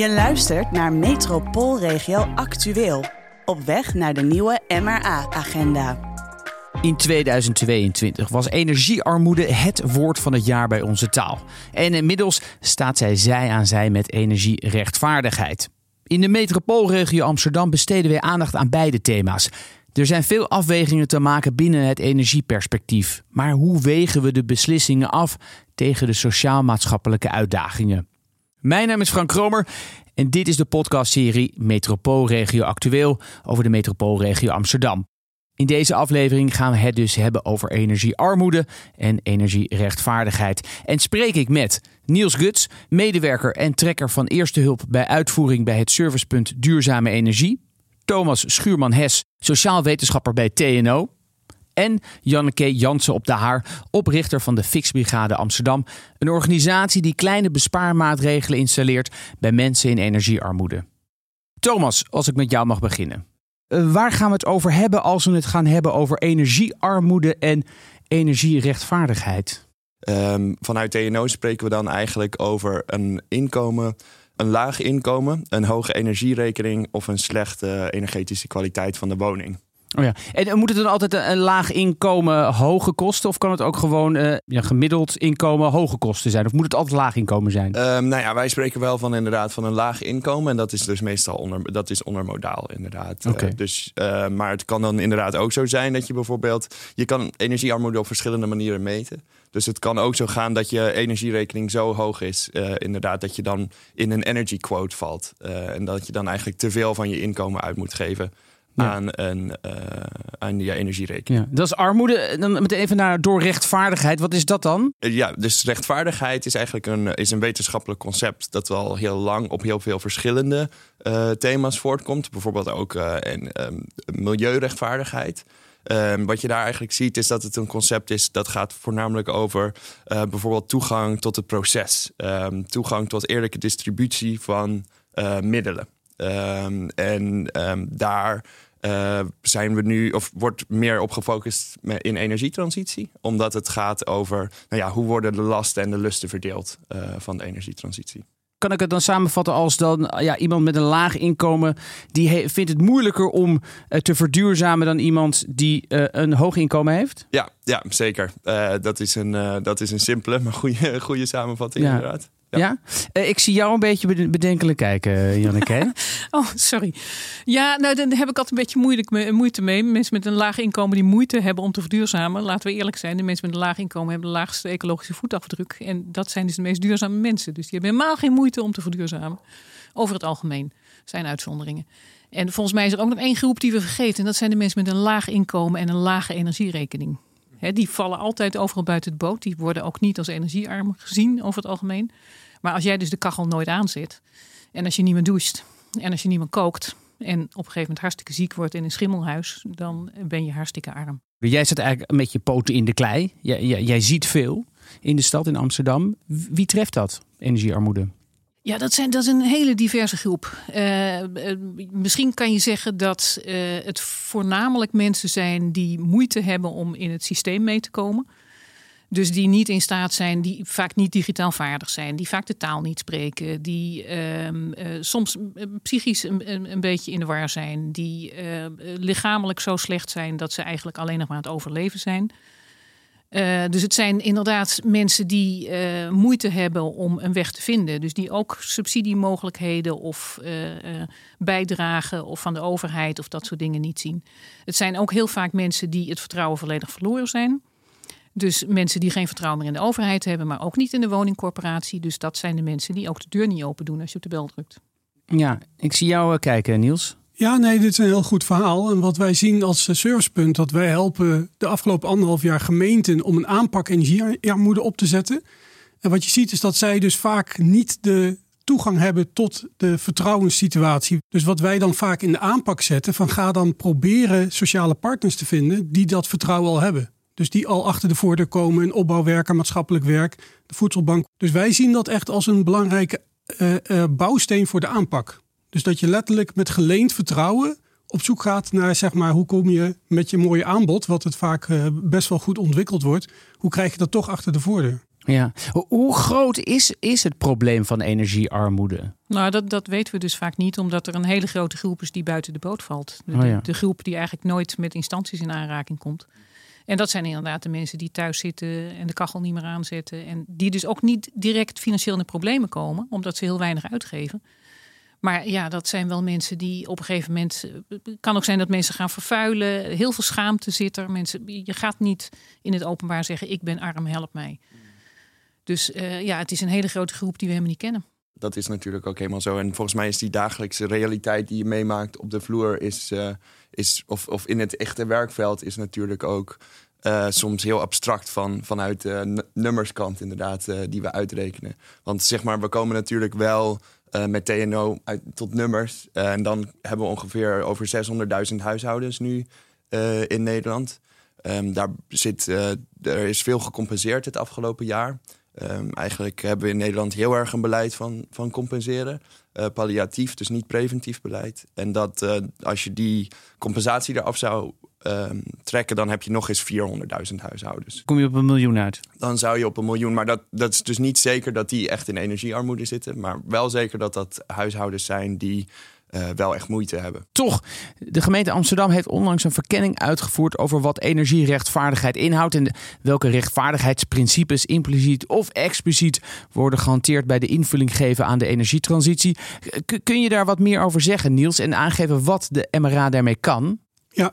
Je luistert naar Metropoolregio Actueel. Op weg naar de nieuwe MRA-agenda. In 2022 was energiearmoede het woord van het jaar bij onze taal. En inmiddels staat zij zij aan zij met energierechtvaardigheid. In de metropoolregio Amsterdam besteden wij aandacht aan beide thema's. Er zijn veel afwegingen te maken binnen het energieperspectief. Maar hoe wegen we de beslissingen af tegen de sociaal-maatschappelijke uitdagingen? Mijn naam is Frank Kromer en dit is de podcastserie Metropoolregio Actueel over de metropoolregio Amsterdam. In deze aflevering gaan we het dus hebben over energiearmoede en energierechtvaardigheid. En spreek ik met Niels Guts, medewerker en trekker van eerste hulp bij uitvoering bij het servicepunt Duurzame Energie. Thomas Schuurman-Hes, sociaal wetenschapper bij TNO. En Janneke Jansen op de Haar, oprichter van de Fixbrigade Amsterdam. Een organisatie die kleine bespaarmaatregelen installeert bij mensen in energiearmoede. Thomas, als ik met jou mag beginnen. Uh, waar gaan we het over hebben als we het gaan hebben over energiearmoede en energierechtvaardigheid? Um, vanuit TNO spreken we dan eigenlijk over een inkomen, een laag inkomen, een hoge energierekening of een slechte energetische kwaliteit van de woning. Oh ja. En moet het dan altijd een, laag inkomen hoge kosten? Of kan het ook gewoon uh, ja, gemiddeld inkomen hoge kosten zijn? Of moet het altijd laag inkomen zijn? Um, nou ja, wij spreken wel van inderdaad van een laag inkomen. En dat is dus meestal onder, dat is ondermodaal inderdaad. Okay. Uh, dus, uh, maar het kan dan inderdaad ook zo zijn dat je bijvoorbeeld... Je kan energiearmoede op verschillende manieren meten. Dus het kan ook zo gaan dat je energierekening zo hoog is, uh, inderdaad, dat je dan in een energy quote valt. Uh, en dat je dan eigenlijk te veel van je inkomen uit moet geven. Ja. Aan, een, uh, aan je energierekening. Ja, dat is armoede. Dan meteen even naar door rechtvaardigheid. Wat is dat dan? Ja, dus rechtvaardigheid is eigenlijk een, is een wetenschappelijk concept dat wel heel lang op heel veel verschillende uh, thema's voortkomt. Bijvoorbeeld ook uh, in, um, milieurechtvaardigheid. Um, wat je daar eigenlijk ziet is dat het een concept is dat gaat voornamelijk over bijvoorbeeld toegang tot het proces. Um, toegang tot eerlijke distributie van middelen. En daar uh, zijn we nu, of wordt meer op gefocust in energietransitie. Omdat het gaat over nou ja, hoe worden de lasten en de lusten verdeeld uh, van de energietransitie kan ik het dan samenvatten als dan ja, iemand met een laag inkomen die vindt het moeilijker om uh, te verduurzamen dan iemand die een hoog inkomen heeft? Ja, ja zeker. Dat, is een, dat is een simpele, maar goede, goede samenvatting ja. inderdaad. Ja, ja? ik zie jou een beetje bedenkelijk kijken, Janneke. oh, sorry. Ja, nou, dan heb ik altijd een beetje moeilijk moeite mee. Mensen met een laag inkomen die moeite hebben om te verduurzamen. Laten we eerlijk zijn, de mensen met een laag inkomen hebben de laagste ecologische voetafdruk. En dat zijn dus de meest duurzame mensen. Dus die hebben helemaal geen moeite om te verduurzamen. Over het algemeen zijn uitzonderingen. En volgens mij is er ook nog één groep die we vergeten. En dat zijn de mensen met een laag inkomen en een lage energierekening. Die vallen altijd overal buiten het boot. Die worden ook niet als energiearm gezien over het algemeen. Maar als jij dus de kachel nooit aanzet. En als je niet meer doucht. En als je niet meer kookt. En op een gegeven moment hartstikke ziek wordt in een schimmelhuis. Dan ben je hartstikke arm. Jij zit eigenlijk met je poten in de klei. Jij, jij, jij ziet veel in de stad in Amsterdam. Wie treft dat, energiearmoede? Ja, dat, zijn, dat is een hele diverse groep. Uh, uh, misschien kan je zeggen dat uh, het voornamelijk mensen zijn die moeite hebben om in het systeem mee te komen. Dus die niet in staat zijn, die vaak niet digitaal vaardig zijn, die vaak de taal niet spreken, die soms psychisch een, een, een, beetje in de war zijn, die lichamelijk zo slecht zijn dat ze eigenlijk alleen nog maar aan het overleven zijn. Uh, dus het zijn inderdaad mensen die uh, moeite hebben om een weg te vinden. Dus die ook subsidiemogelijkheden of uh, bijdragen of van de overheid of dat soort dingen niet zien. Het zijn ook heel vaak mensen die het vertrouwen volledig verloren zijn. Dus mensen die geen vertrouwen meer in de overheid hebben, maar ook niet in de woningcorporatie. Dus dat zijn de mensen die ook de deur niet open doen als je op de bel drukt. Ja, ik zie jou kijken, Niels. Ja, nee, dit is een heel goed verhaal. En wat wij zien als servicepunt, dat wij helpen de afgelopen anderhalf jaar gemeenten om een aanpak energiearmoede op te zetten. En wat je ziet is dat zij dus vaak niet de toegang hebben tot de vertrouwenssituatie. Dus wat wij dan vaak in de aanpak zetten, van ga dan proberen sociale partners te vinden die dat vertrouwen al hebben. Dus die al achter de voordeur komen in opbouwwerk, maatschappelijk werk, de voedselbank. Dus wij zien dat echt als een belangrijke uh, uh, bouwsteen voor de aanpak. Dus dat je letterlijk met geleend vertrouwen op zoek gaat naar zeg maar, hoe kom je met je mooie aanbod, wat het vaak uh, best wel goed ontwikkeld wordt, hoe krijg je dat toch achter de voordeur? Ja. Hoe groot is, is het probleem van energiearmoede? Nou, dat, dat weten we dus vaak niet, omdat er een hele grote groep is die buiten de boot valt. De, Oh ja. de groep die eigenlijk nooit met instanties in aanraking komt. En dat zijn inderdaad de mensen die thuis zitten en de kachel niet meer aanzetten. En die dus ook niet direct financieel in de problemen komen, omdat ze heel weinig uitgeven. Maar ja, dat zijn wel mensen die op een gegeven moment. Het kan ook zijn dat mensen gaan vervuilen. Heel veel schaamte zit er. Mensen, je gaat niet in het openbaar zeggen: Ik ben arm, help mij. Dus eh, ja, het is een hele grote groep die we helemaal niet kennen. Dat is natuurlijk ook helemaal zo. En volgens mij is die dagelijkse realiteit die je meemaakt op de vloer, is, eh, is, of, of in het echte werkveld, is natuurlijk ook eh, soms heel abstract van, vanuit de nummerskant, inderdaad, eh, die we uitrekenen. Want zeg maar, we komen natuurlijk wel eh, met TNO tot nummers. Eh, en dan hebben we ongeveer over 600.000 huishoudens nu eh, in Nederland. Ehm, daar zit, er is veel gecompenseerd het afgelopen jaar. Ehm, eigenlijk hebben we in Nederland heel erg een beleid van, van compenseren. Eh, palliatief, dus niet preventief beleid. En dat eh, als je die compensatie eraf zou ehm, trekken, dan heb je nog eens 400.000 huishoudens. Kom je op een miljoen uit? Dan zou je op een miljoen. Maar dat, dat is dus niet zeker dat die echt in energiearmoede zitten. Maar wel zeker dat dat huishoudens zijn die eh, wel echt moeite hebben. Toch, de gemeente Amsterdam heeft onlangs een verkenning uitgevoerd over wat energierechtvaardigheid inhoudt en welke rechtvaardigheidsprincipes impliciet of expliciet worden gehanteerd bij de invulling geven aan de energietransitie. K- kun je daar wat meer over zeggen, Niels, en aangeven wat de MRA daarmee kan? Ja,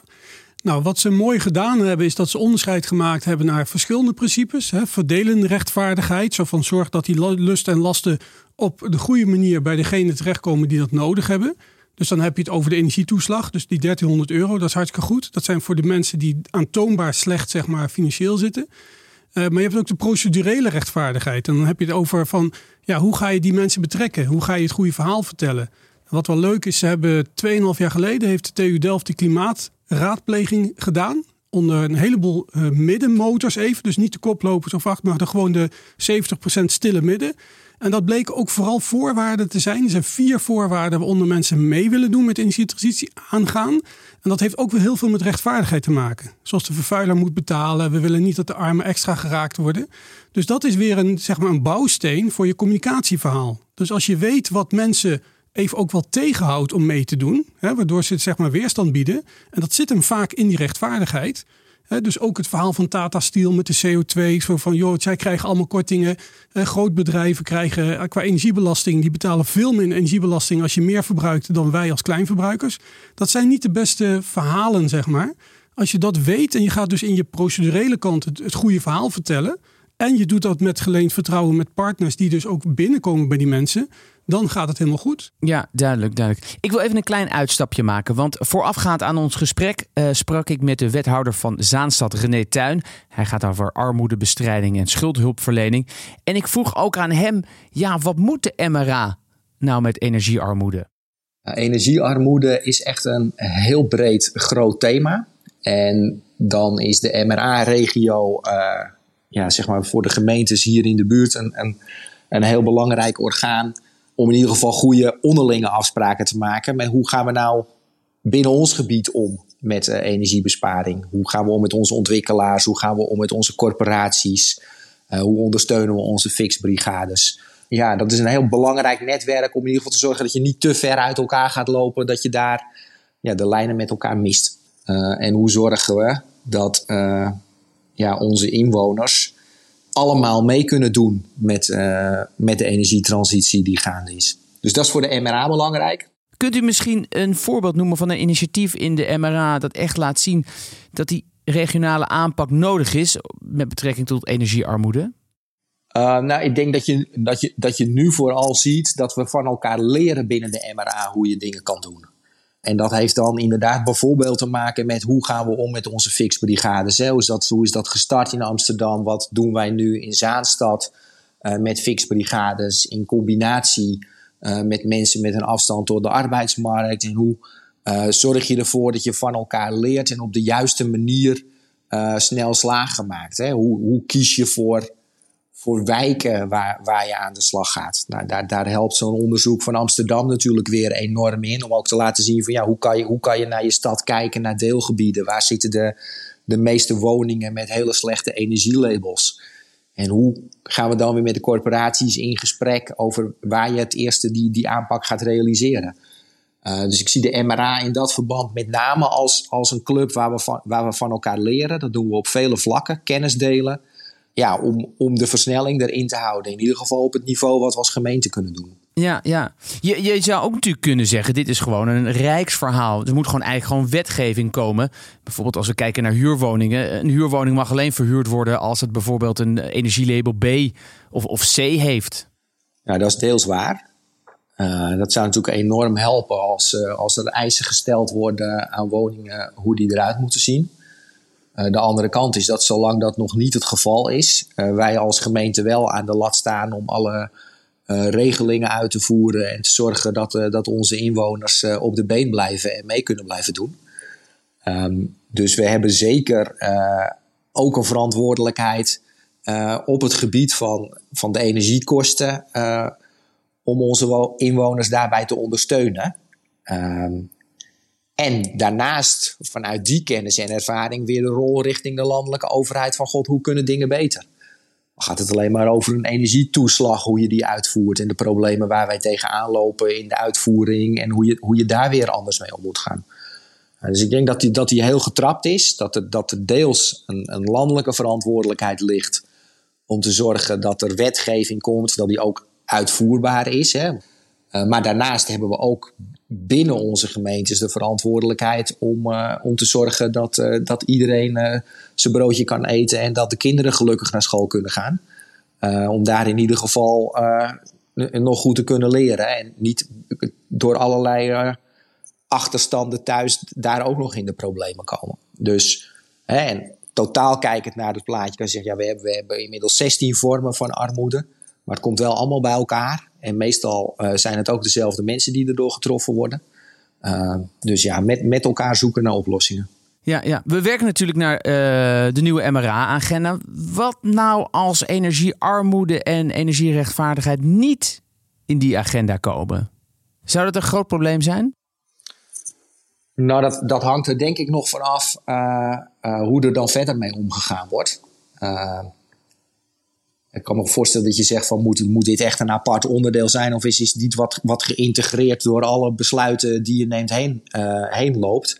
nou wat ze mooi gedaan hebben is dat ze onderscheid gemaakt hebben naar verschillende principes. Hè. Verdelende rechtvaardigheid, zo van zorg dat die lust en lasten op de goede manier bij degene terechtkomen die dat nodig hebben. Dus dan heb je het over de energietoeslag, dus die 1300 euro, dat is hartstikke goed. Dat zijn voor de mensen die aantoonbaar slecht zeg maar, financieel zitten. Eh, maar je hebt ook de procedurele rechtvaardigheid. En dan heb je het over van, ja, hoe ga je die mensen betrekken? Hoe ga je het goede verhaal vertellen? Wat wel leuk is, ze hebben 2,5 jaar geleden heeft de TU Delft die klimaatraadpleging gedaan. Onder een heleboel eh, middenmotors even. Dus niet de koplopers of acht, maar de, gewoon de 70% stille midden. En dat bleken ook vooral voorwaarden te zijn. Er zijn vier voorwaarden waaronder mensen mee willen doen met energietransitie aangaan. En dat heeft ook weer heel veel met rechtvaardigheid te maken. Zoals de vervuiler moet betalen. We willen niet dat de armen extra geraakt worden. Dus dat is weer een, zeg maar een bouwsteen voor je communicatieverhaal. Dus als je weet wat mensen even ook wel tegenhoudt om mee te doen. Hè, waardoor ze zeg maar weerstand bieden. En dat zit hem vaak in die rechtvaardigheid. Dus ook het verhaal van Tata Steel met de CO2. Zo van, joh, zij krijgen allemaal kortingen. Grootbedrijven krijgen eh, qua energiebelasting... die betalen veel minder energiebelasting als je meer verbruikt... dan wij als kleinverbruikers. Dat zijn niet de beste verhalen, zeg maar. Als je dat weet en je gaat dus in je procedurele kant het, het goede verhaal vertellen... en je doet dat met geleend vertrouwen met partners... die dus ook binnenkomen bij die mensen dan gaat het helemaal goed. Ja, duidelijk, duidelijk. Ik wil even een klein uitstapje maken. Want voorafgaand aan ons gesprek uh, sprak ik met de wethouder van Zaanstad, René Tuin. Hij gaat over armoedebestrijding en schuldhulpverlening. En ik vroeg ook aan hem, ja, wat moet de MRA nou met energiearmoede? Nou, energiearmoede is echt een heel breed groot thema. En dan is de MRA-regio, uh, ja, zeg maar voor de gemeentes hier in de buurt, een, een, een heel belangrijk orgaan om in ieder geval goede onderlinge afspraken te maken. Maar hoe gaan we nou binnen ons gebied om met uh, energiebesparing? Hoe gaan we om met onze ontwikkelaars? Hoe gaan we om met onze corporaties? Uh, hoe ondersteunen we onze fixbrigades? Ja, dat is een heel belangrijk netwerk om in ieder geval te zorgen dat je niet te ver uit elkaar gaat lopen. Dat je daar ja, de lijnen met elkaar mist. Uh, en hoe zorgen we dat ja, onze inwoners allemaal mee kunnen doen met, uh, met de energietransitie die gaande is. Dus dat is voor de MRA belangrijk. Kunt u misschien een voorbeeld noemen van een initiatief in de MRA dat echt laat zien dat die regionale aanpak nodig is met betrekking tot energiearmoede? Uh, nou, ik denk dat je, dat, je, dat je nu vooral ziet dat we van elkaar leren binnen de MRA hoe je dingen kan doen. En dat heeft dan inderdaad bijvoorbeeld te maken met hoe gaan we om met onze fixbrigades. Hoe is dat, hoe is dat gestart in Amsterdam? Wat doen wij nu in Zaanstad uh, met fixbrigades in combinatie uh, met mensen met een afstand tot de arbeidsmarkt? En hoe uh, zorg je ervoor dat je van elkaar leert en op de juiste manier snel slagen maakt? Hè? Hoe, hoe kies je voor voor wijken waar, waar je aan de slag gaat. Nou, daar, daar helpt zo'n onderzoek van Amsterdam natuurlijk weer enorm in. Om ook te laten zien van ja, hoe kan je, hoe kan je naar je stad kijken, naar deelgebieden. Waar zitten de, de meeste woningen met hele slechte energielabels? En hoe gaan we dan weer met de corporaties in gesprek over waar je het eerste die, die aanpak gaat realiseren? Uh, dus ik zie de MRA in dat verband met name als, als een club waar we, van, waar we van elkaar leren. Dat doen we op vele vlakken, kennis delen. Ja, om, om de versnelling erin te houden. In ieder geval op het niveau wat we als gemeente kunnen doen. Ja, ja. Je, je zou ook natuurlijk kunnen zeggen: dit is gewoon een rijksverhaal. Er moet gewoon eigenlijk gewoon wetgeving komen. Bijvoorbeeld als we kijken naar huurwoningen. Een huurwoning mag alleen verhuurd worden als het bijvoorbeeld een energielabel B of, of C heeft. Ja, dat is deels waar. Uh, dat zou natuurlijk enorm helpen als, uh, als er eisen gesteld worden aan woningen, hoe die eruit moeten zien. Uh, de andere kant is dat zolang dat nog niet het geval is, wij als gemeente wel aan de lat staan om alle regelingen uit te voeren en te zorgen dat, dat onze inwoners op de been blijven en mee kunnen blijven doen. Um, dus we hebben zeker ook een verantwoordelijkheid op het gebied van, van de energiekosten om onze inwoners daarbij te ondersteunen. Um, en daarnaast, vanuit die kennis en ervaring, weer de rol richting de landelijke overheid van God, hoe kunnen dingen beter? Dan gaat het alleen maar over een energietoeslag, hoe je die uitvoert en de problemen waar wij tegenaan lopen in de uitvoering en hoe je, hoe je daar weer anders mee om moet gaan. Dus ik denk dat die, dat die heel getrapt is, dat er, dat er deels een, een landelijke verantwoordelijkheid ligt om te zorgen dat er wetgeving komt, dat die ook uitvoerbaar is. Hè. Uh, maar daarnaast hebben we ook binnen onze gemeentes de verantwoordelijkheid om, uh, om te zorgen dat, uh, dat iedereen zijn broodje kan eten en dat de kinderen gelukkig naar school kunnen gaan. om daar in ieder geval nog goed te kunnen leren en niet door allerlei achterstanden thuis daar ook nog in de problemen komen. Dus hè, en totaal kijkend naar het plaatje kan je zeggen, ja, we hebben, we hebben inmiddels 16 vormen van armoede. Maar het komt wel allemaal bij elkaar. En meestal uh, zijn het ook dezelfde mensen die erdoor getroffen worden. Uh, dus ja, met, met elkaar zoeken naar oplossingen. Ja, ja, we werken natuurlijk naar uh, de nieuwe MRA-agenda. Wat nou als energiearmoede en energierechtvaardigheid niet in die agenda komen? Zou dat een groot probleem zijn? Nou, dat, dat hangt er denk ik nog vanaf hoe er dan verder mee omgegaan wordt. Ik kan me voorstellen dat je zegt van moet, moet dit echt een apart onderdeel zijn of is, is dit wat, wat geïntegreerd door alle besluiten die je neemt heen, uh, heen loopt.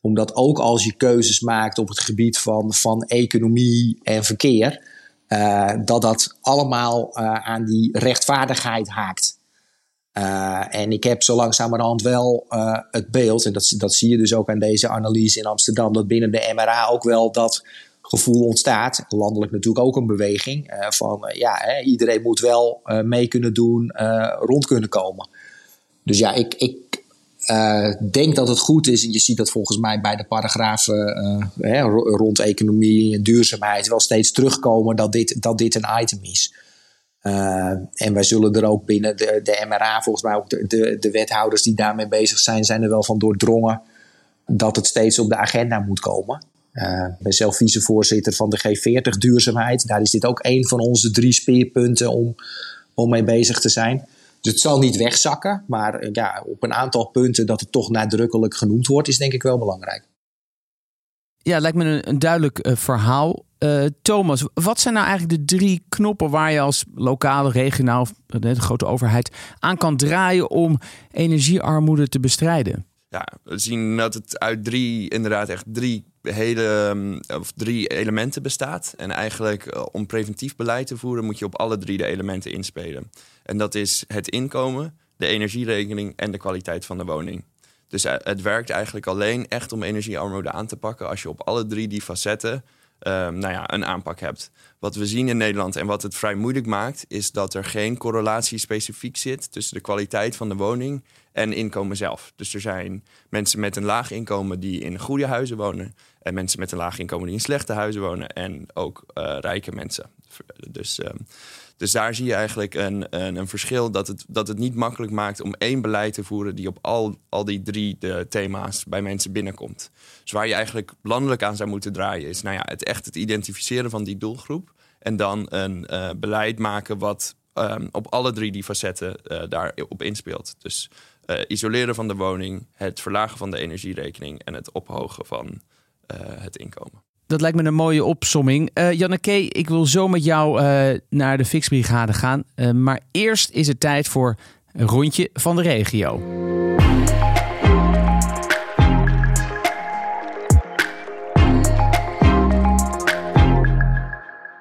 Omdat ook als je keuzes maakt op het gebied van, van economie en verkeer, uh, dat dat allemaal uh, aan die rechtvaardigheid haakt. en ik heb zo langzamerhand wel het beeld, en dat, dat zie je dus ook aan deze analyse in Amsterdam, dat binnen de MRA ook wel dat gevoel ontstaat. Landelijk natuurlijk ook een beweging uh, van uh, ja, hè, iedereen moet wel uh, mee kunnen doen, rond kunnen komen. Dus ja, ik, ik denk dat het goed is, en je ziet dat volgens mij bij de paragrafen hè, rond economie en duurzaamheid wel steeds terugkomen dat dit, dat dit een item is. en wij zullen er ook binnen de, de MRA, volgens mij ook de, de, de wethouders die daarmee bezig zijn, zijn er wel van doordrongen dat het steeds op de agenda moet komen. Uh, ik ben zelf vicevoorzitter van de G40 duurzaamheid. Daar is dit ook een van onze drie speerpunten om, om mee bezig te zijn. Dus het zal niet wegzakken, maar eh, ja, op een aantal punten dat het toch nadrukkelijk genoemd wordt, is denk ik wel belangrijk. Ja, lijkt me een, een duidelijk uh, verhaal. Uh, Thomas, wat zijn nou eigenlijk de drie knoppen waar je als lokale, regionaal, de grote overheid aan kan draaien om energiearmoede te bestrijden? Ja, we zien dat het uit drie, inderdaad echt drie hele, ehm, of drie elementen bestaat. En eigenlijk eh, om preventief beleid te voeren moet je op alle drie de elementen inspelen. En dat is het inkomen, de energierekening en de kwaliteit van de woning. Dus eh, het werkt eigenlijk alleen echt om energiearmoede aan te pakken als je op alle drie die facetten nou ja, een aanpak hebt. Wat we zien in Nederland en wat het vrij moeilijk maakt, is dat er geen correlatie specifiek zit tussen de kwaliteit van de woning en inkomen zelf. Dus er zijn mensen met een laag inkomen die in goede huizen wonen. En mensen met een laag inkomen die in slechte huizen wonen. En ook uh, rijke mensen. Dus, uh, dus daar zie je eigenlijk een, een, een, verschil dat het, dat het niet makkelijk maakt om één beleid te voeren die op al, al die drie de thema's bij mensen binnenkomt. Dus waar je eigenlijk landelijk aan zou moeten draaien, is nou ja, het echt het identificeren van die doelgroep. En dan een uh, beleid maken wat um, op alle drie die facetten uh, daarop inspeelt. Dus isoleren van de woning, het verlagen van de energierekening en het ophogen van het inkomen. Dat lijkt me een mooie opsomming. Uh, Janneke, ik wil zo met jou uh, naar de Fixbrigade gaan. Uh, maar eerst is het tijd voor een rondje van de regio.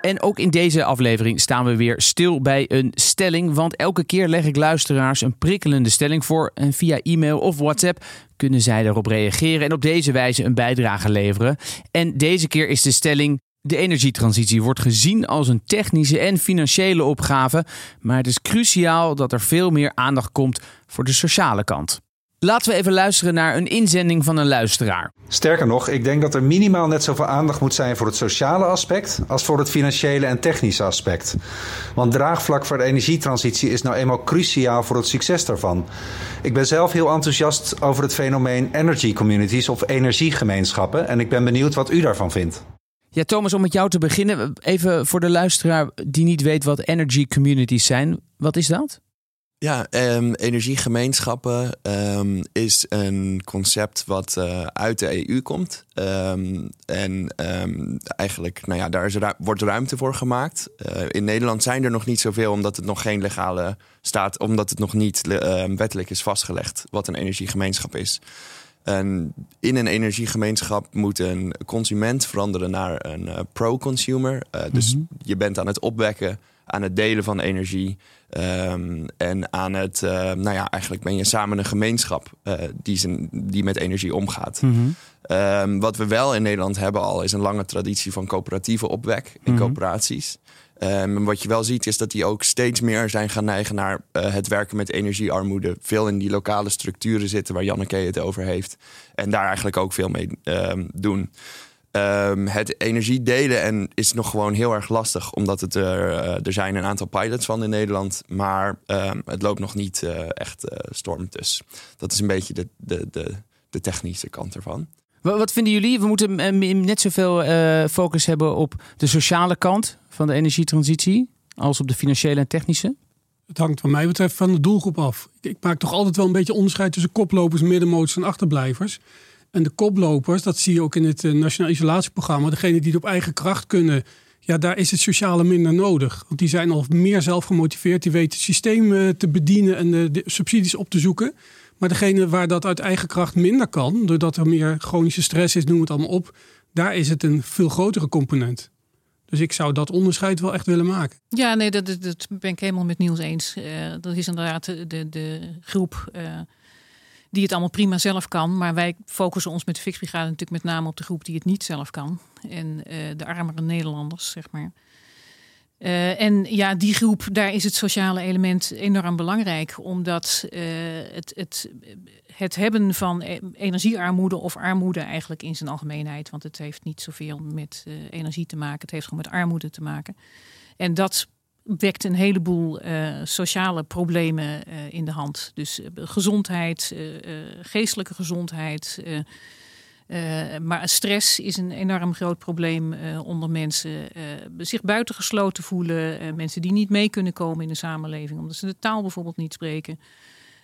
En ook in deze aflevering staan we weer stil bij een stelling. Want elke keer leg ik luisteraars een prikkelende stelling voor. En via e-mail of WhatsApp kunnen zij daarop reageren en op deze wijze een bijdrage leveren. En deze keer is de stelling. De energietransitie wordt gezien als een technische en financiële opgave, maar het is cruciaal dat er veel meer aandacht komt voor de sociale kant. Laten we even luisteren naar een inzending van een luisteraar. Sterker nog, ik denk dat er minimaal net zoveel aandacht moet zijn voor het sociale aspect als voor het financiële en technische aspect. Want draagvlak voor de energietransitie is nou eenmaal cruciaal voor het succes daarvan. Ik ben zelf heel enthousiast over het fenomeen energy communities of energiegemeenschappen en ik ben benieuwd wat u daarvan vindt. Ja, Thomas, om met jou te beginnen, even voor de luisteraar die niet weet wat energy communities zijn. Wat is dat? Ja, um, energiegemeenschappen um, is een concept wat uh, uit de EU komt. Um, en eigenlijk, nou ja, daar is ru wordt ruimte voor gemaakt. Uh, in Nederland zijn er nog niet zoveel, omdat het nog geen legale staat, omdat het nog niet wettelijk is vastgelegd wat een energiegemeenschap is. En in een energiegemeenschap moet een consument veranderen naar een uh, pro-consumer. dus mm -hmm. je bent aan het opwekken aan het delen van energie. Um, en aan het, uh, nou ja, eigenlijk ben je samen een gemeenschap uh, die, zijn, die met energie omgaat. Mm -hmm. um, wat we wel in Nederland hebben al, is een lange traditie van coöperatieve opwek in mm -hmm. coöperaties. Um, wat je wel ziet is dat die ook steeds meer zijn gaan neigen naar uh, het werken met energiearmoede. Veel in die lokale structuren zitten waar Janneke het over heeft. En daar eigenlijk ook veel mee doen. Um, het energie delen en is nog gewoon heel erg lastig, omdat het er, uh, er zijn een aantal pilots van in Nederland, maar um, het loopt nog niet uh, echt uh, storm. Dus dat is een beetje de, de, de, de technische kant ervan. Wat vinden jullie? We moeten net zoveel focus hebben op de sociale kant van de energietransitie als op de financiële en technische. Het hangt wat mij betreft van de doelgroep af. Ik maak toch altijd wel een beetje onderscheid tussen koplopers, middenmotors en achterblijvers. En de koplopers, dat zie je ook in het uh, Nationaal Isolatieprogramma, degene die het op eigen kracht kunnen, ja, daar is het sociale minder nodig. Want die zijn al meer zelf gemotiveerd, die weten het systeem uh, te bedienen en de, subsidies op te zoeken. Maar degene waar dat uit eigen kracht minder kan, doordat er meer chronische stress is, noem het allemaal op, daar is het een veel grotere component. Dus ik zou dat onderscheid wel echt willen maken. Ja, nee, dat, ben ik helemaal met Niels eens. Uh, dat is inderdaad de, de, groep die het allemaal prima zelf kan. Maar wij focussen ons met de Fixbrigade natuurlijk met name op de groep die het niet zelf kan. En uh, de armere Nederlanders, zeg maar. Uh, en ja, die groep, daar is het sociale element enorm belangrijk. Omdat uh, het, het, het hebben van e-, energiearmoede of armoede eigenlijk in zijn algemeenheid. Want het heeft niet zoveel met energie te maken. Het heeft gewoon met armoede te maken. En dat wekt een heleboel uh, sociale problemen uh, in de hand. Dus uh, gezondheid, geestelijke gezondheid. maar stress is een enorm groot probleem onder mensen. zich buitengesloten voelen. mensen die niet mee kunnen komen in de samenleving. Omdat ze de taal bijvoorbeeld niet spreken.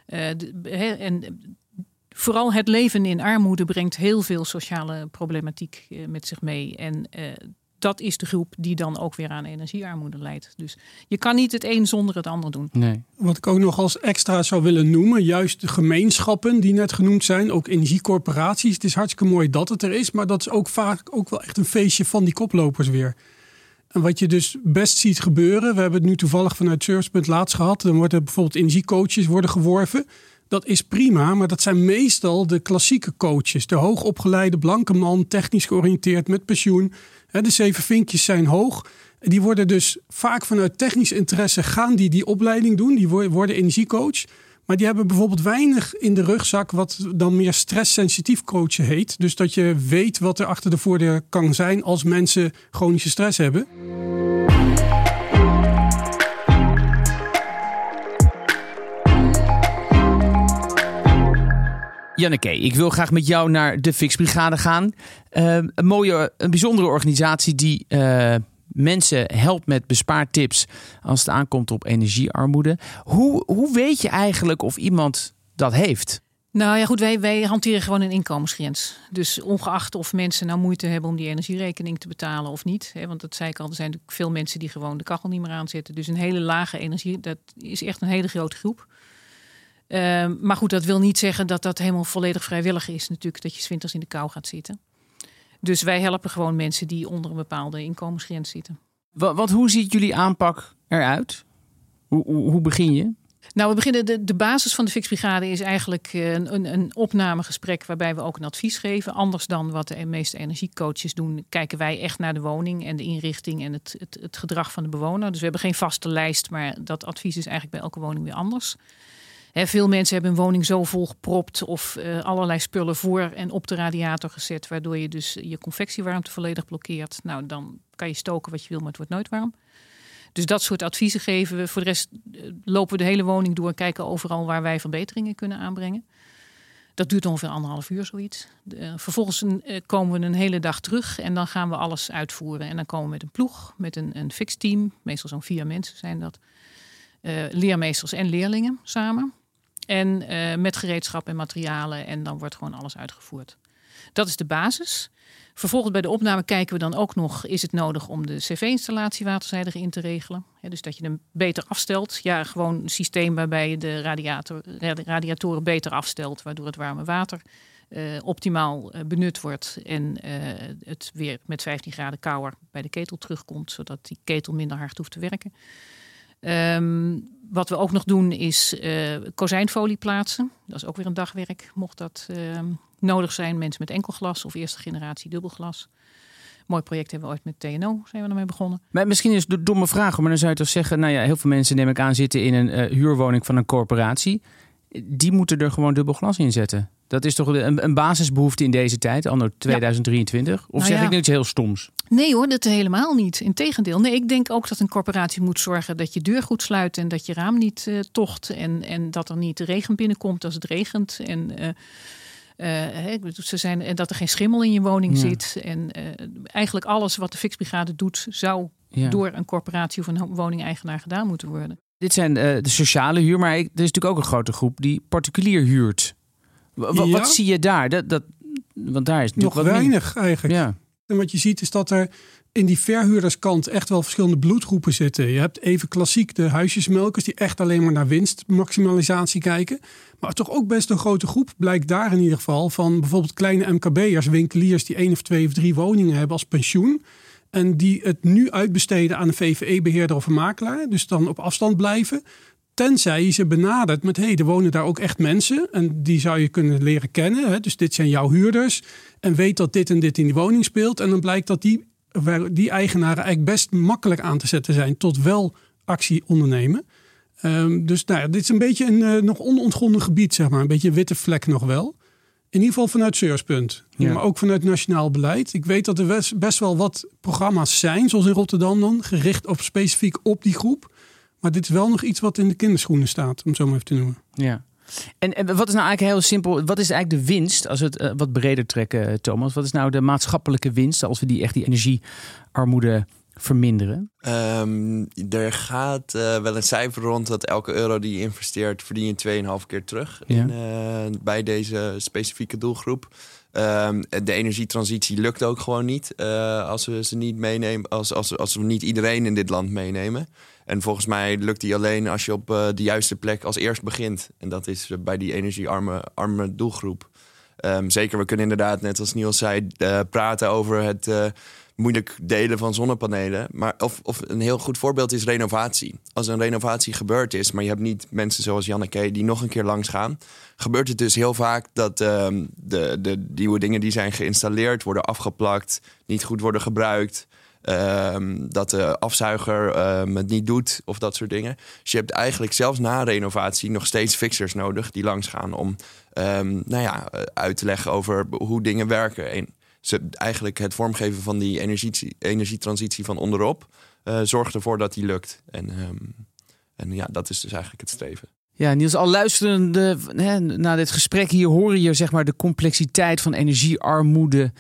En vooral het leven in armoede brengt heel veel sociale problematiek met zich mee. En dat is de groep die dan ook weer aan energiearmoede leidt. Dus je kan niet het een zonder het ander doen. Nee. Wat ik ook nog als extra zou willen noemen, juist de gemeenschappen die net genoemd zijn, ook energiecorporaties. Het is hartstikke mooi dat het er is, maar dat is ook vaak ook wel echt een feestje van die koplopers weer. En wat je dus best ziet gebeuren, we hebben het nu toevallig vanuit Servicepunt laatst gehad, dan worden bijvoorbeeld energiecoaches worden geworven. Dat is prima, maar dat zijn meestal de klassieke coaches. De hoogopgeleide blanke man, technisch georiënteerd met pensioen. De zeven vinkjes zijn hoog. Die worden dus vaak vanuit technisch interesse gaan die die opleiding doen. Die worden energiecoach. Maar die hebben bijvoorbeeld weinig in de rugzak wat dan meer stresssensitief coachen heet. Dus dat je weet wat er achter de voordeur kan zijn als mensen chronische stress hebben. Janneke, ik wil graag met jou naar de Fixbrigade gaan. Uh, een mooie, een bijzondere organisatie die uh, mensen helpt met bespaartips als het aankomt op energiearmoede. Hoe, hoe weet je eigenlijk of iemand dat heeft? Nou ja, goed, wij, wij hanteren gewoon een inkomensgrens. Dus ongeacht of mensen nou moeite hebben om die energierekening te betalen of niet. Hè, want dat zei ik al, er zijn natuurlijk veel mensen die gewoon de kachel niet meer aanzetten. Dus een hele lage energie, dat is echt een hele grote groep. Ehm, maar goed, dat wil niet zeggen dat dat helemaal volledig vrijwillig is. Natuurlijk dat je 's winters in de kou gaat zitten. Dus wij helpen gewoon mensen die onder een bepaalde inkomensgrens zitten. Wat, wat, hoe ziet jullie aanpak eruit? Hoe, hoe, hoe begin je? Nou, we beginnen. De, de basis van de Fixbrigade is eigenlijk eh, een, een, een opnamegesprek waarbij we ook een advies geven. Anders dan wat de meeste energiecoaches doen, kijken wij echt naar de woning en de inrichting en het, het, het gedrag van de bewoner. Dus we hebben geen vaste lijst, maar dat advies is eigenlijk bij elke woning weer anders. Veel mensen hebben hun woning zo vol gepropt of uh, allerlei spullen voor en op de radiator gezet, waardoor je dus je convectiewarmte volledig blokkeert. Nou, dan kan je stoken wat je wil, maar het wordt nooit warm. Dus dat soort adviezen geven we. Voor de rest eh, lopen we de hele woning door en kijken overal waar wij verbeteringen kunnen aanbrengen. Dat duurt ongeveer anderhalf uur zoiets. Uh, vervolgens komen we een hele dag terug en dan gaan we alles uitvoeren. En dan komen we met een ploeg, met een, een fixed team. Meestal zo'n vier mensen zijn dat. Leermeesters en leerlingen samen. En met gereedschap en materialen. En dan wordt gewoon alles uitgevoerd. Dat is de basis. Vervolgens bij de opname kijken we dan ook nog: is het nodig om de cv-installatie waterzijdig in te regelen? dus dat je hem beter afstelt. Ja, gewoon een systeem waarbij je de radiator, radiatoren beter afstelt, waardoor het warme water uh, optimaal uh, benut wordt en het weer met 15 graden kouder bij de ketel terugkomt, zodat die ketel minder hard hoeft te werken. Um, wat we ook nog doen is kozijnfolie plaatsen. Dat is ook weer een dagwerk, mocht dat ehm, nodig zijn. Mensen met enkelglas of eerste generatie dubbelglas. Mooi project hebben we ooit met TNO, zijn we ermee begonnen. Maar misschien is het een domme vraag, maar dan zou je toch zeggen... nou ja, heel veel mensen neem ik aan zitten in een uh, huurwoning van een corporatie. Die moeten er gewoon dubbel glas in zetten. Dat is toch een, een basisbehoefte in deze tijd, anno 2023? Ja. Of nou zeg ja. ik nu iets heel stoms? Nee hoor, dat helemaal niet. Integendeel. Nee, ik denk ook dat een corporatie moet zorgen dat je deur goed sluit... en dat je raam niet uh, tocht en, en dat er niet regen binnenkomt als het regent... En, uh, uh, ze zijn, en dat er geen schimmel in je woning ja. zit. En uh, eigenlijk alles wat de fixbrigade doet, zou ja. door een corporatie of een woningeigenaar gedaan moeten worden. Dit zijn uh, de sociale huur, maar er is natuurlijk ook een grote groep die particulier huurt. Ja. Wat zie je daar? Dat, dat, want daar is nog weinig eigenlijk. Ja. En wat je ziet is dat er in die verhuurderskant echt wel verschillende bloedgroepen zitten. Je hebt even klassiek de huisjesmelkers die echt alleen maar naar winstmaximalisatie kijken. Maar toch ook best een grote groep blijkt daar in ieder geval van bijvoorbeeld kleine MKB'ers, winkeliers die één of twee of drie woningen hebben als pensioen. En die het nu uitbesteden aan een VVE-beheerder of een makelaar. Dus dan op afstand blijven. Tenzij je ze benadert met, hé, hey, er wonen daar ook echt mensen. En die zou je kunnen leren kennen. Hè? Dus dit zijn jouw huurders. En weet dat dit en dit in die woning speelt. En dan blijkt dat die, die eigenaren eigenlijk best makkelijk aan te zetten zijn tot wel actie ondernemen. Um, dus nou ja, dit is een beetje een uh, nog onontgonnen gebied, zeg maar. Een beetje een witte vlek nog wel. In ieder geval vanuit Seurspunt. Ja. Maar ook vanuit nationaal beleid. Ik weet dat er best, best wel wat programma's zijn, zoals in Rotterdam dan, gericht op specifiek op die groep. Maar dit is wel nog iets wat in de kinderschoenen staat, om het zo maar even te noemen. Ja. En, en, wat is nou eigenlijk heel simpel? Wat is eigenlijk de winst, als we het uh, wat breder trekken, Thomas? Wat is nou de maatschappelijke winst als we die echt die energiearmoede verminderen? Um, er gaat uh, wel een cijfer rond dat elke euro die je investeert, verdien je 2,5 keer terug ja. in, uh, bij deze specifieke doelgroep. Um, de energietransitie lukt ook gewoon niet uh, als we ze niet meenemen, als, als, als we niet iedereen in dit land meenemen. En volgens mij lukt die alleen als je op de juiste plek als eerst begint. En dat is bij die energiearme arme doelgroep. Um, zeker, we kunnen inderdaad, net als Niels zei, praten over het moeilijk delen van zonnepanelen. Maar of, of een heel goed voorbeeld is renovatie. Als een renovatie gebeurd is, maar je hebt niet mensen zoals Janneke die nog een keer langs gaan, gebeurt het dus heel vaak dat um, de, de nieuwe dingen die zijn geïnstalleerd worden afgeplakt, niet goed worden gebruikt. Um, dat de afzuiger um, het niet doet of dat soort dingen. Dus je hebt eigenlijk zelfs na renovatie nog steeds fixers nodig die langsgaan om um, nou ja, uit te leggen over hoe dingen werken. En ze, eigenlijk het vormgeven van die energie, energietransitie van onderop uh, zorgt ervoor dat die lukt. En, en ja, dat is dus eigenlijk het streven. Ja, Niels, al luisterende hè, naar dit gesprek hier hoor je zeg maar de complexiteit van energiearmoede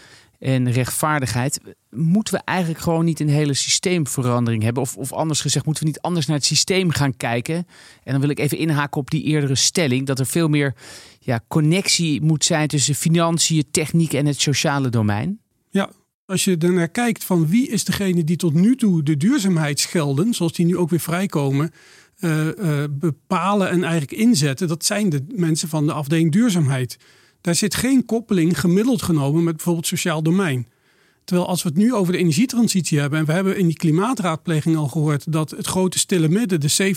en rechtvaardigheid. Moeten we eigenlijk gewoon niet een hele systeemverandering hebben? Of, of anders gezegd, moeten we niet anders naar het systeem gaan kijken? En dan wil ik even inhaken op die eerdere stelling: dat er veel meer ja, connectie moet zijn tussen financiën, techniek en het sociale domein. Ja, als je ernaar kijkt van wie is degene die tot nu toe de duurzaamheidsgelden, zoals die nu ook weer vrijkomen, uh, uh, bepalen en eigenlijk inzetten, dat zijn de mensen van de afdeling duurzaamheid. Daar zit geen koppeling gemiddeld genomen met bijvoorbeeld sociaal domein. Terwijl als we het nu over de energietransitie hebben, en we hebben in die klimaatraadpleging al gehoord dat het grote stille midden, de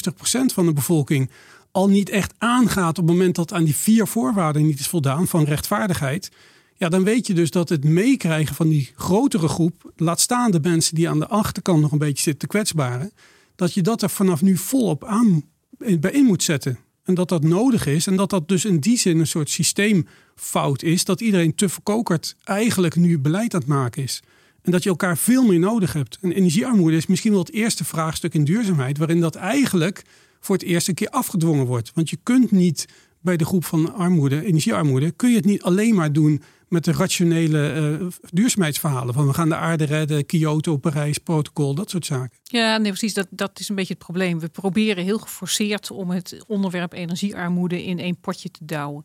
70% van de bevolking, al niet echt aangaat op het moment dat aan die vier voorwaarden niet is voldaan van rechtvaardigheid. Ja, dan weet je dus dat het meekrijgen van die grotere groep, laat staan de mensen die aan de achterkant nog een beetje zitten te kwetsbaren, dat je dat er vanaf nu volop aan bij in moet zetten. En dat dat nodig is. En dat dat dus in die zin een soort systeemfout is. Dat iedereen te verkokerd eigenlijk nu beleid aan het maken is. En dat je elkaar veel meer nodig hebt. En energiearmoede is misschien wel het eerste vraagstuk in duurzaamheid. Waarin dat eigenlijk voor het eerste keer afgedwongen wordt. Want je kunt niet bij de groep van armoede, energiearmoede, kun je het niet alleen maar doen met de rationele uh, duurzaamheidsverhalen. Van we gaan de aarde redden, Kyoto, Parijs, protocol, dat soort zaken. Ja, nee, precies. Dat, dat is een beetje het probleem. We proberen heel geforceerd om het onderwerp energiearmoede in één potje te douwen.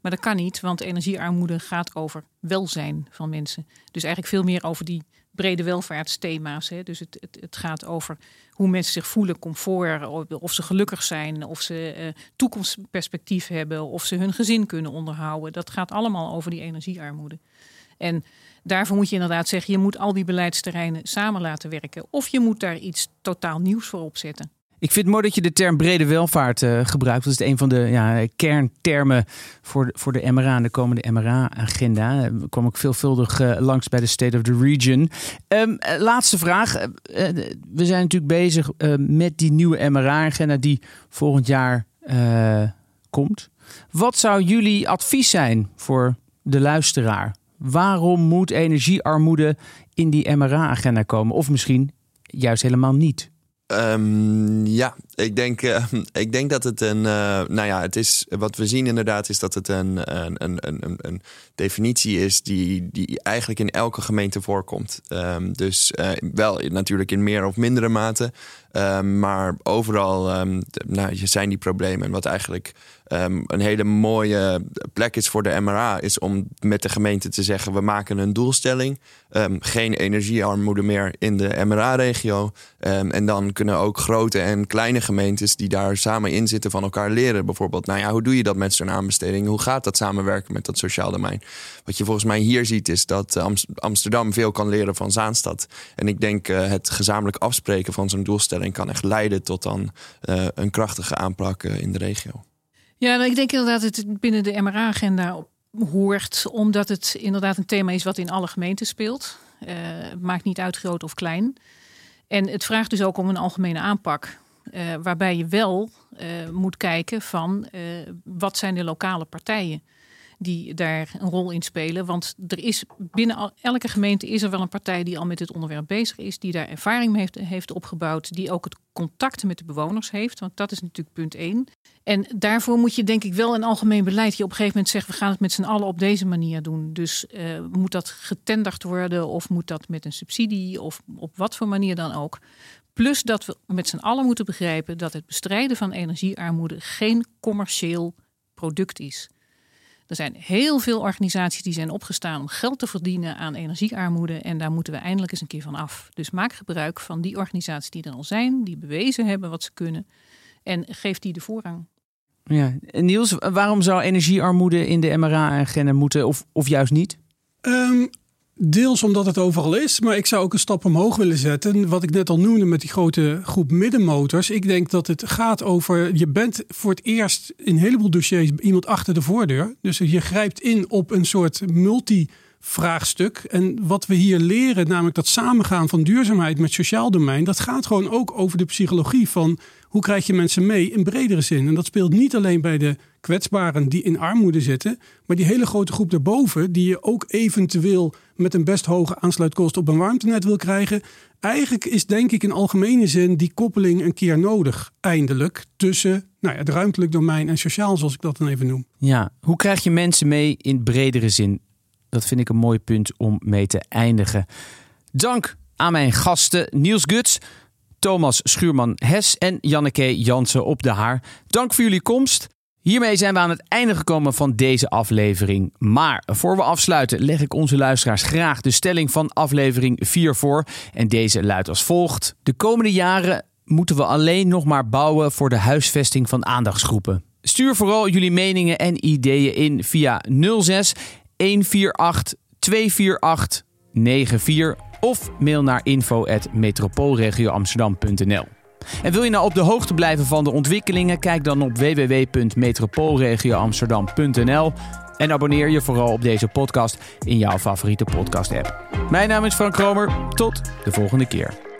Maar dat kan niet, want energiearmoede gaat over welzijn van mensen. Dus eigenlijk veel meer over die brede welvaartsthema's. Hè. Dus het, het, het, gaat over hoe mensen zich voelen, comfort, of ze gelukkig zijn, of ze uh, toekomstperspectief hebben, of ze hun gezin kunnen onderhouden. Dat gaat allemaal over die energiearmoede. En daarvoor moet je inderdaad zeggen, je moet al die beleidsterreinen samen laten werken. Of je moet daar iets totaal nieuws voor opzetten. Ik vind het mooi dat je de term brede welvaart uh, gebruikt. Dat is een van de ja, kerntermen voor, de, voor de MRA en de komende MRA-agenda. Daar kwam ik veelvuldig uh, langs bij de State of the Region. Um, laatste vraag. We zijn natuurlijk bezig met die nieuwe MRA-agenda die volgend jaar komt. Wat zou jullie advies zijn voor de luisteraar? Waarom moet energiearmoede in die MRA-agenda komen? Of misschien juist helemaal niet? Um, ja, ik denk, uh, ik denk dat het een. Uh, nou ja, het is. Wat we zien inderdaad is dat het een, een, een, een, definitie is die, die eigenlijk in elke gemeente voorkomt. Um, dus uh, wel natuurlijk in meer of mindere mate. Um, maar overal um, nou, zijn die problemen. En wat eigenlijk een hele mooie plek is voor de MRA, is om met de gemeente te zeggen: we maken een doelstelling. geen energiearmoede meer in de MRA-regio. en dan kunnen ook grote en kleine gemeentes die daar samen in zitten van elkaar leren. Bijvoorbeeld, nou ja, hoe doe je dat met zo'n aanbesteding? Hoe gaat dat samenwerken met dat sociaal domein? Wat je volgens mij hier ziet is dat eh, Amsterdam veel kan leren van Zaanstad. En ik denk uh, het gezamenlijk afspreken van zo'n doelstelling kan echt leiden tot dan uh, een krachtige aanpak in de regio. Ja, nou, ik denk inderdaad dat het binnen de MRA-agenda hoort, omdat het inderdaad een thema is wat in alle gemeenten speelt. maakt niet uit groot of klein. En het vraagt dus ook om een algemene aanpak. Uh, waarbij je wel uh, moet kijken van uh, wat zijn de lokale partijen die daar een rol in spelen. Want er is binnen elke gemeente is er wel een partij die al met dit onderwerp bezig is, die daar ervaring mee heeft, heeft opgebouwd, die ook het contact met de bewoners heeft. Want dat is natuurlijk punt één. En daarvoor moet je denk ik wel een algemeen beleid. Je op een gegeven moment zegt, we gaan het met z'n allen op deze manier doen. Dus moet dat getenderd worden of moet dat met een subsidie of op wat voor manier dan ook. Plus dat we met z'n allen moeten begrijpen dat het bestrijden van energiearmoede geen commercieel product is. Er zijn heel veel organisaties die zijn opgestaan om geld te verdienen aan energiearmoede. En daar moeten we eindelijk eens een keer van af. Dus maak gebruik van die organisaties die er al zijn, die bewezen hebben wat ze kunnen. En geef die de voorrang. Ja, Niels, waarom zou energiearmoede in de MRA-agenda moeten of, of juist niet? Um, Deels omdat het overal is, maar ik zou ook een stap omhoog willen zetten. Wat ik net al noemde met die grote groep middenmotors. Ik denk dat het gaat over. Je bent voor het eerst in een heleboel dossiers iemand achter de voordeur. Dus je grijpt in op een soort multi vraagstuk. En wat we hier leren, namelijk dat samengaan van duurzaamheid met sociaal domein, dat gaat gewoon ook over de psychologie van hoe krijg je mensen mee in bredere zin. En dat speelt niet alleen bij de kwetsbaren die in armoede zitten, maar die hele grote groep daarboven, die je ook eventueel met een best hoge aansluitkost op een warmtenet wil krijgen. Eigenlijk is denk ik in algemene zin die koppeling een keer nodig, eindelijk, tussen nou ja, het ruimtelijk domein en sociaal, zoals ik dat dan even noem. Ja, hoe krijg je mensen mee in bredere zin? Dat vind ik een mooi punt om mee te eindigen. Dank aan mijn gasten Niels Guts, Thomas Schuurman-Hes en Janneke Jansen op de Haar. Dank voor jullie komst. Hiermee zijn we aan het einde gekomen van deze aflevering. Maar voor we afsluiten leg ik onze luisteraars graag de stelling van aflevering 4 voor. En deze luidt als volgt. De komende jaren moeten we alleen nog maar bouwen voor de huisvesting van aandachtsgroepen. Stuur vooral jullie meningen en ideeën in via 06 148 248 94 of mail naar info@metropoolregioamsterdam.nl. En wil je nou op de hoogte blijven van de ontwikkelingen? Kijk dan op www.metropoolregioamsterdam.nl en abonneer je vooral op deze podcast in jouw favoriete podcast app. Mijn naam is Frank Kromer. Tot de volgende keer.